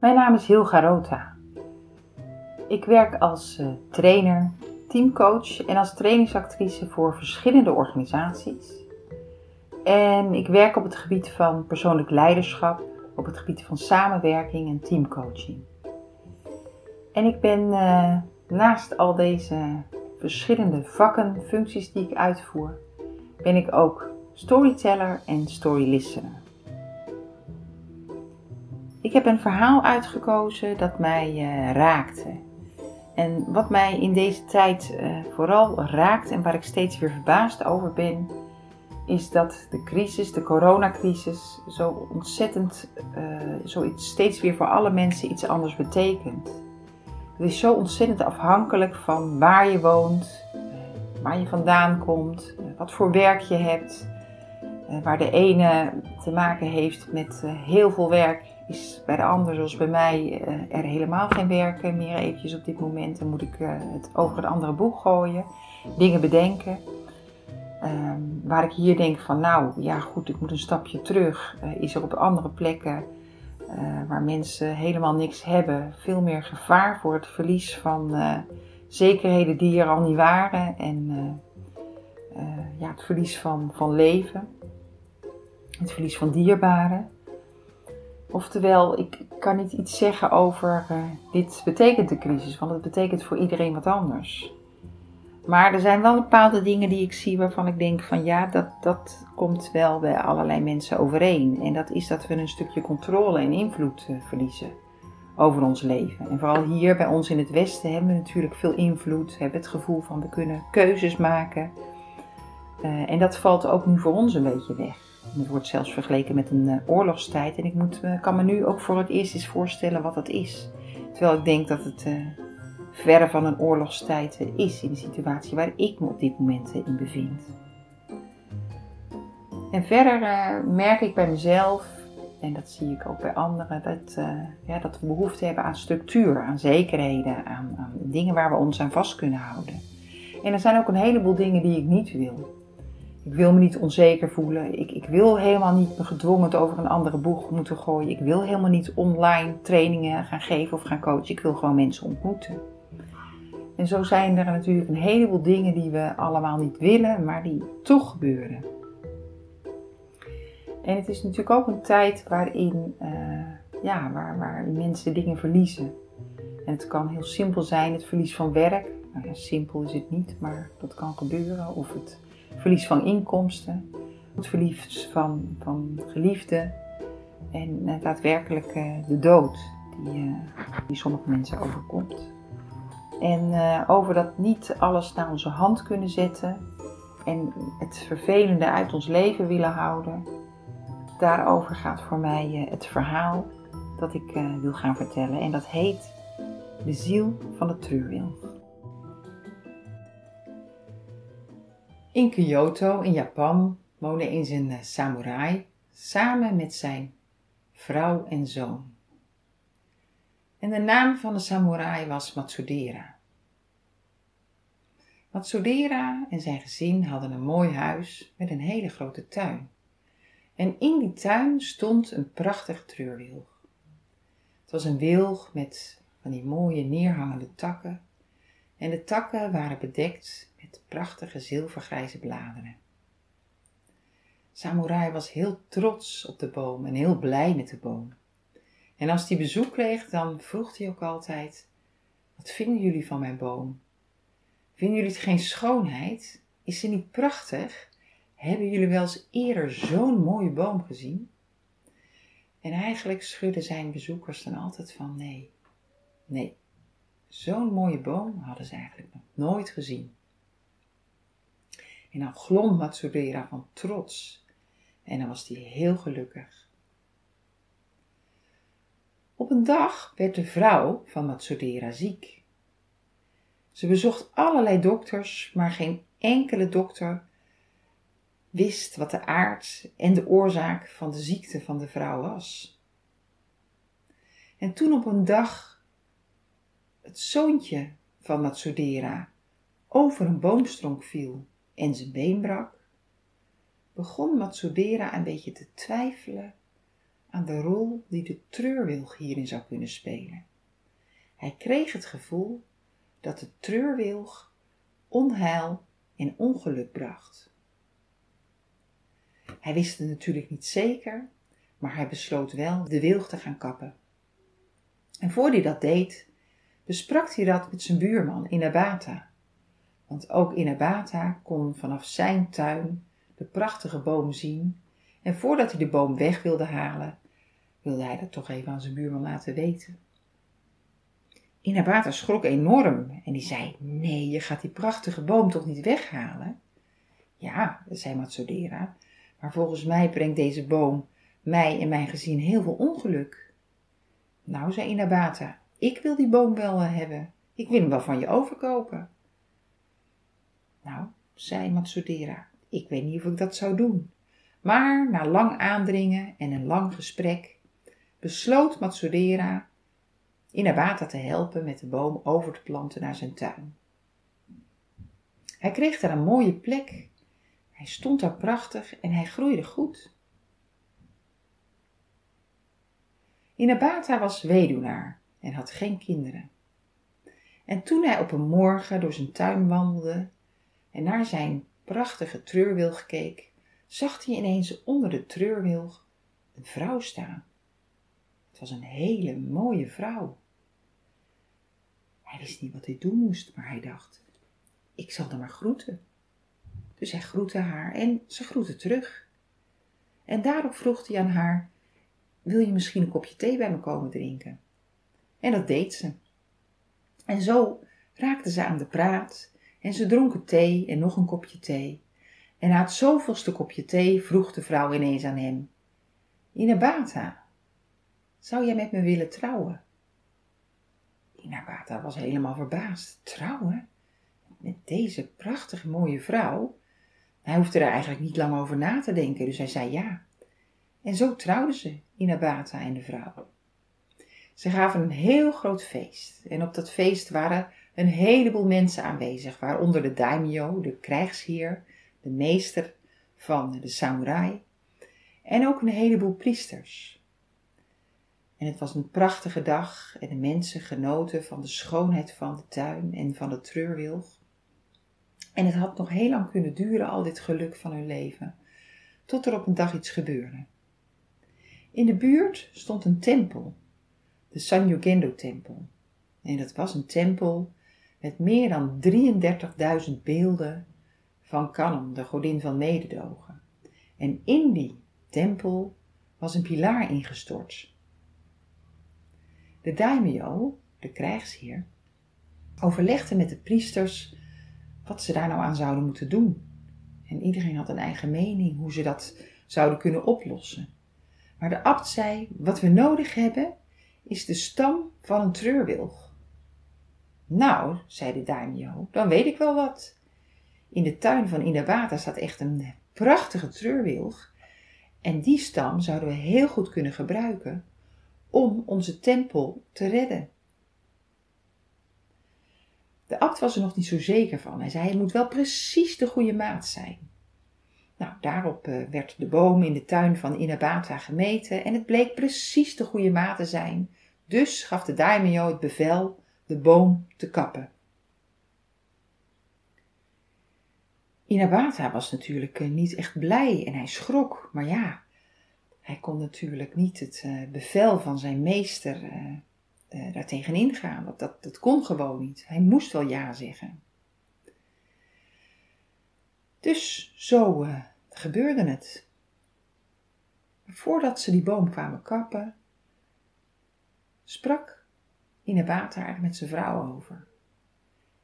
Mijn naam is Hilga Rota. Ik werk als uh, trainer, teamcoach en als trainingsactrice voor verschillende organisaties. En ik werk op het gebied van persoonlijk leiderschap, op het gebied van samenwerking en teamcoaching. En ik ben uh, naast al deze verschillende vakken, functies die ik uitvoer, ben ik ook storyteller en storylistener. Ik heb een verhaal uitgekozen dat mij uh, raakte. En wat mij in deze tijd uh, vooral raakt en waar ik steeds weer verbaasd over ben, is dat de crisis, de coronacrisis, zo ontzettend, uh, zoiets steeds weer voor alle mensen iets anders betekent. Het is zo ontzettend afhankelijk van waar je woont, waar je vandaan komt, wat voor werk je hebt. Waar de ene te maken heeft met heel veel werk is bij de ander, zoals bij mij, uh, er helemaal geen werken meer eventjes op dit moment. Dan moet ik uh, het over een andere boeg gooien, dingen bedenken. Ehm, waar ik hier denk van, nou ja goed, ik moet een stapje terug. Uh, is er op andere plekken waar mensen helemaal niks hebben, veel meer gevaar voor het verlies van zekerheden die er al niet waren. En ja, het verlies van, van leven, het verlies van dierbaren. Oftewel, ik kan niet iets zeggen over uh, dit betekent de crisis, want het betekent voor iedereen wat anders. Maar er zijn wel bepaalde dingen die ik zie waarvan ik denk van ja, dat, dat komt wel bij allerlei mensen overeen. En dat is dat we een stukje controle en invloed uh, verliezen over ons leven. En vooral hier bij ons in het Westen hebben we natuurlijk veel invloed, hebben het gevoel van we kunnen keuzes maken. Uh, en dat valt ook nu voor ons een beetje weg. Het wordt zelfs vergeleken met een uh, oorlogstijd. En ik moet, uh, kan me nu ook voor het eerst eens voorstellen wat dat is. Terwijl ik denk dat het uh, verre van een oorlogstijd is in de situatie waar ik me op dit moment in bevind. En verder merk ik bij mezelf, en dat zie ik ook bij anderen, dat, ja, dat we behoefte hebben aan structuur, aan zekerheden, aan, aan dingen waar we ons aan vast kunnen houden. En er zijn ook een heleboel dingen die ik niet wil. Ik wil me niet onzeker voelen. Ik, ik wil helemaal niet me gedwongen over een andere boeg moeten gooien. Ik wil helemaal niet online trainingen gaan geven of gaan coachen. Ik wil gewoon mensen ontmoeten. En zo zijn er natuurlijk een heleboel dingen die we allemaal niet willen, maar die toch gebeuren. En het is natuurlijk ook een tijd waarin uh, ja, waar, waar mensen dingen verliezen. En het kan heel simpel zijn, het verlies van werk. Nou simpel is het niet, maar dat kan gebeuren. Of het verlies van inkomsten, het verlies van, van geliefden en uh, daadwerkelijk uh, de dood die, uh, die sommige mensen overkomt. En over dat niet alles naar onze hand kunnen zetten en het vervelende uit ons leven willen houden, daarover gaat voor mij het verhaal dat ik wil gaan vertellen. En dat heet De ziel van de treurwilg. In Kyoto in Japan woonde eens een samurai samen met zijn vrouw en zoon. En de naam van de samurai was Matsudera. Matsudera en zijn gezin hadden een mooi huis met een hele grote tuin. En in die tuin stond een prachtig treurwilg. Het was een wilg met van die mooie neerhangende takken en de takken waren bedekt prachtige zilvergrijze bladeren. samurai was heel trots op de boom en heel blij met de boom. En als hij bezoek kreeg, dan vroeg hij ook altijd: Wat vinden jullie van mijn boom? Vinden jullie het geen schoonheid? Is ze niet prachtig? Hebben jullie wel eens eerder zo'n mooie boom gezien? En eigenlijk schudden zijn bezoekers dan altijd van nee. Nee, zo'n mooie boom hadden ze eigenlijk nog nooit gezien. En dan glom Matsudera van trots en dan was hij heel gelukkig. Op een dag werd de vrouw van Matsudera ziek. Ze bezocht allerlei dokters, maar geen enkele dokter wist wat de aard en de oorzaak van de ziekte van de vrouw was. En toen op een dag het zoontje van Matsudera over een boomstronk viel en zijn been brak, begon Matsudera een beetje te twijfelen aan de rol die de treurwilg hierin zou kunnen spelen. Hij kreeg het gevoel dat de treurwilg onheil en ongeluk bracht. Hij wist het natuurlijk niet zeker, maar hij besloot wel de wilg te gaan kappen. En voor hij dat deed, besprak hij dat met zijn buurman Inabata. Want ook Inabata kon vanaf zijn tuin de prachtige boom zien en voordat hij de boom weg wilde halen, wilde hij dat toch even aan zijn buurman laten weten. Inabata schrok enorm en die zei: Nee, je gaat die prachtige boom toch niet weghalen? Ja, zei Matsodera, maar volgens mij brengt deze boom mij en mijn gezin heel veel ongeluk. Nou, zei Inabata, ik wil die boom wel eh, hebben. Ik wil hem wel van je overkopen. Nou, zei Matsudera, ik weet niet of ik dat zou doen. Maar na lang aandringen en een lang gesprek besloot Matsudera Inabata te helpen met de boom over te planten naar zijn tuin. Hij kreeg daar een mooie plek. Hij stond daar prachtig en hij groeide goed. Inabata was weduwnaar en had geen kinderen. En toen hij op een morgen door zijn tuin wandelde en naar zijn prachtige treurwilg keek, zag hij ineens onder de treurwilg een vrouw staan. Het was een hele mooie vrouw. Hij wist niet wat hij doen moest, maar hij dacht: ik zal haar maar groeten. Dus hij groette haar en ze groette terug. En daarop vroeg hij aan haar: Wil je misschien een kopje thee bij me komen drinken? En dat deed ze. En zo raakten ze aan de praat en ze dronken thee en nog een kopje thee. En na het zoveelste kopje thee vroeg de vrouw ineens aan hem: Inabata, zou jij met me willen trouwen? Inabata was helemaal verbaasd. Trouwen? Met deze prachtige mooie vrouw? Hij hoefde er eigenlijk niet lang over na te denken, dus hij zei ja. En zo trouwden ze, Inabata en de vrouw. Ze gaven een heel groot feest. En op dat feest waren een heleboel mensen aanwezig, waaronder de daimyo, de krijgsheer, de meester van de samurai en ook een heleboel priesters. En het was een prachtige dag en de mensen genoten van de schoonheid van de tuin en van de treurwilg. En het had nog heel lang kunnen duren, al dit geluk van hun leven, tot er op een dag iets gebeurde. In de buurt stond een tempel, de Sanyogendo-tempel. En dat was een tempel met meer dan 33.000 beelden van Kanon, de godin van mededogen. En in die tempel was een pilaar ingestort. De daimyo, de krijgsheer, overlegde met de priesters wat ze daar nou aan zouden moeten doen. En iedereen had een eigen mening hoe ze dat zouden kunnen oplossen. Maar de abt zei: Wat we nodig hebben is de stam van een treurwilg. Nou, zei de daimyo, dan weet ik wel wat. In de tuin van Inabata staat echt een prachtige treurwilg. En die stam zouden we heel goed kunnen gebruiken om onze tempel te redden. De abt was er nog niet zo zeker van. Hij zei: het moet wel precies de goede maat zijn. Nou, daarop eh, werd de boom in de tuin van Inabata gemeten en het bleek precies de goede maat te zijn. Dus gaf de daimyo het bevel de boom te kappen. Inabata was natuurlijk niet echt blij en hij schrok. Maar ja, hij kon natuurlijk niet het bevel van zijn meester uh, daar tegenin gaan. Dat, dat, dat kon gewoon niet. Hij moest wel ja zeggen. Dus zo gebeurde het. Voordat ze die boom kwamen kappen, sprak Inabata er met zijn vrouw over.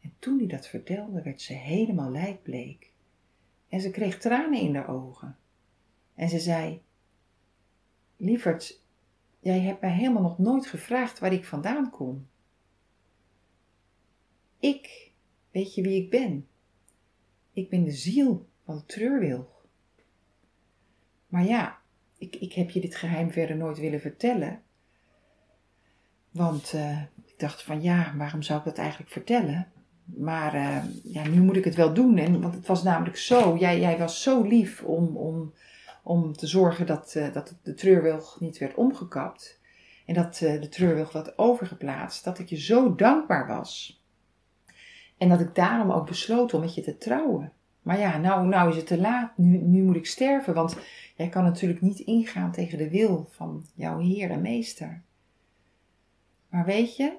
En toen hij dat vertelde, werd ze helemaal lijkbleek. En ze kreeg tranen in haar ogen. En ze zei: Lieverd, Jij hebt mij helemaal nog nooit gevraagd waar ik vandaan kom. Ik, weet je wie ik ben? Ik ben de ziel van de treurwilg. Maar ja, ik, ik heb je dit geheim verder nooit willen vertellen. Want uh, ik dacht van ja, waarom zou ik dat eigenlijk vertellen? Maar uh, ja, nu moet ik het wel doen. En, want het was namelijk zo, jij, jij was zo lief om, om om te zorgen dat, uh, dat de treurwilg niet werd omgekapt. En dat de treurwilg werd overgeplaatst. Dat ik je zo dankbaar was. En dat ik daarom ook besloot om met je te trouwen. Maar ja, nou, nou is het te laat. Nu, nu moet ik sterven. Want jij kan natuurlijk niet ingaan tegen de wil van jouw Heer en Meester. Maar weet je,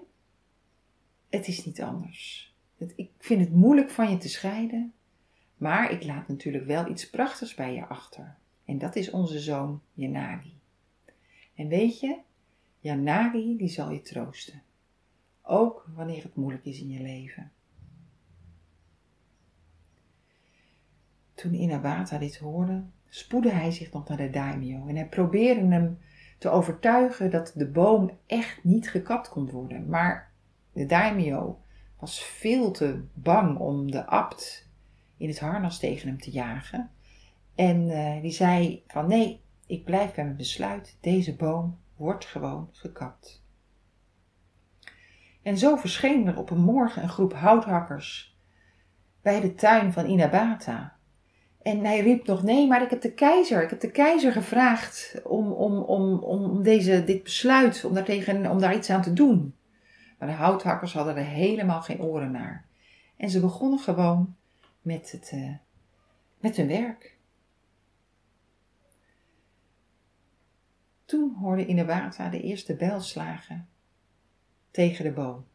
het is niet anders. Ik vind het moeilijk van je te scheiden. Maar ik laat natuurlijk wel iets prachtigs bij je achter. En dat is onze zoon Janagi. En weet je, Janagi die zal je troosten. Ook wanneer het moeilijk is in je leven. Toen Inabata dit hoorde, spoedde hij zich nog naar de daimyo en hij probeerde hem te overtuigen dat de boom echt niet gekapt kon worden. Maar de daimyo was veel te bang om de abt in het harnas tegen hem te jagen. En uh, die zei van nee, ik blijf bij mijn besluit. Deze boom wordt gewoon gekapt. En zo verscheen er op een morgen een groep houthakkers bij de tuin van Inabata. En hij riep nog, nee, maar ik heb de keizer, ik heb de keizer gevraagd om, om, om, om deze, dit besluit, om daar, tegen, om daar iets aan te doen. Maar de houthakkers hadden er helemaal geen oren naar. En ze begonnen gewoon met, het, uh, met hun werk. Toen hoorde Inabata de eerste bijlslagen tegen de boom.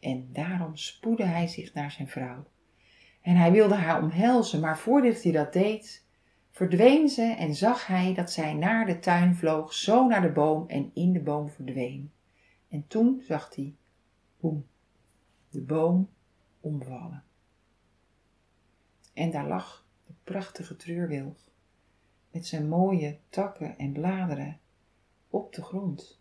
En daarom spoedde hij zich naar zijn vrouw. En hij wilde haar omhelzen, maar voordat hij dat deed, verdween ze en zag hij dat zij naar de tuin vloog, zo naar de boom en in de boom verdween. En toen zag hij, boem, de boom omvallen. En daar lag de prachtige treurwilg met zijn mooie takken en bladeren op de grond.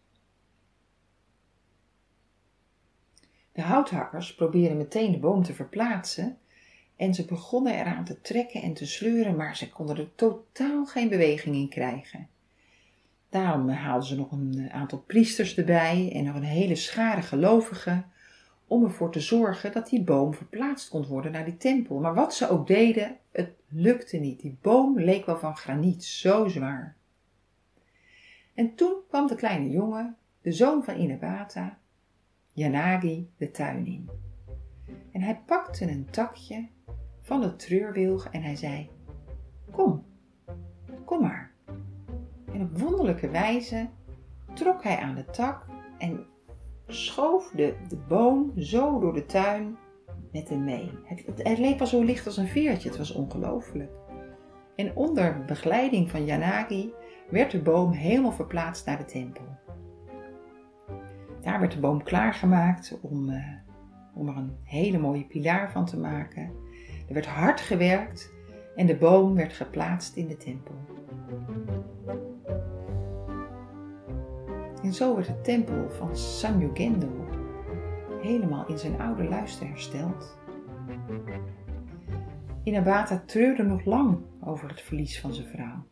De houthakkers probeerden meteen de boom te verplaatsen en ze begonnen eraan te trekken en te sleuren, maar ze konden er totaal geen beweging in krijgen. Daarom haalden ze nog een aantal priesters erbij en nog een hele schare gelovigen om ervoor te zorgen dat die boom verplaatst kon worden naar die tempel. Maar wat ze ook deden, het lukte niet. Die boom leek wel van graniet, zo zwaar. En toen kwam de kleine jongen, de zoon van Inabata, Yanagi, de tuin in. En hij pakte een takje van het treurwilg en hij zei: Kom, kom maar. En op wonderlijke wijze trok hij aan de tak en schoof de, de boom zo door de tuin met hem mee. Het, leek wel zo licht als een veertje, het was ongelooflijk. En onder begeleiding van Yanagi werd de boom helemaal verplaatst naar de tempel. Daar werd de boom klaargemaakt om, uh, om er een hele mooie pilaar van te maken. Er werd hard gewerkt en de boom werd geplaatst in de tempel. En zo werd de tempel van Sanyugendo helemaal in zijn oude luister hersteld. Inabata treurde nog lang over het verlies van zijn vrouw.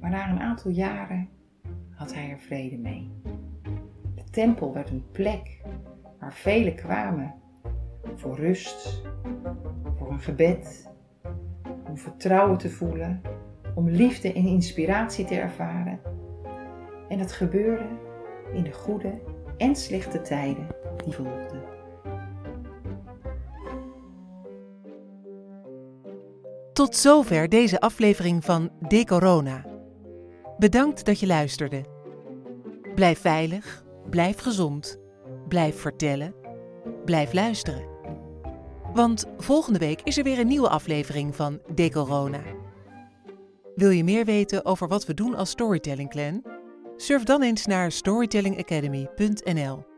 Maar na een aantal jaren had hij er vrede mee. De tempel werd een plek waar velen kwamen voor rust, een gebed, om vertrouwen te voelen, om liefde en inspiratie te ervaren en dat gebeurde in de goede en slechte tijden die volgden. Tot zover deze aflevering van De Corona. Bedankt dat je luisterde. Blijf veilig, blijf gezond, blijf vertellen, blijf luisteren. Want volgende week is er weer een nieuwe aflevering van De Corona. Wil je meer weten over wat we doen als Storytelling Clan? Surf dan eens naar storytellingacademy.nl.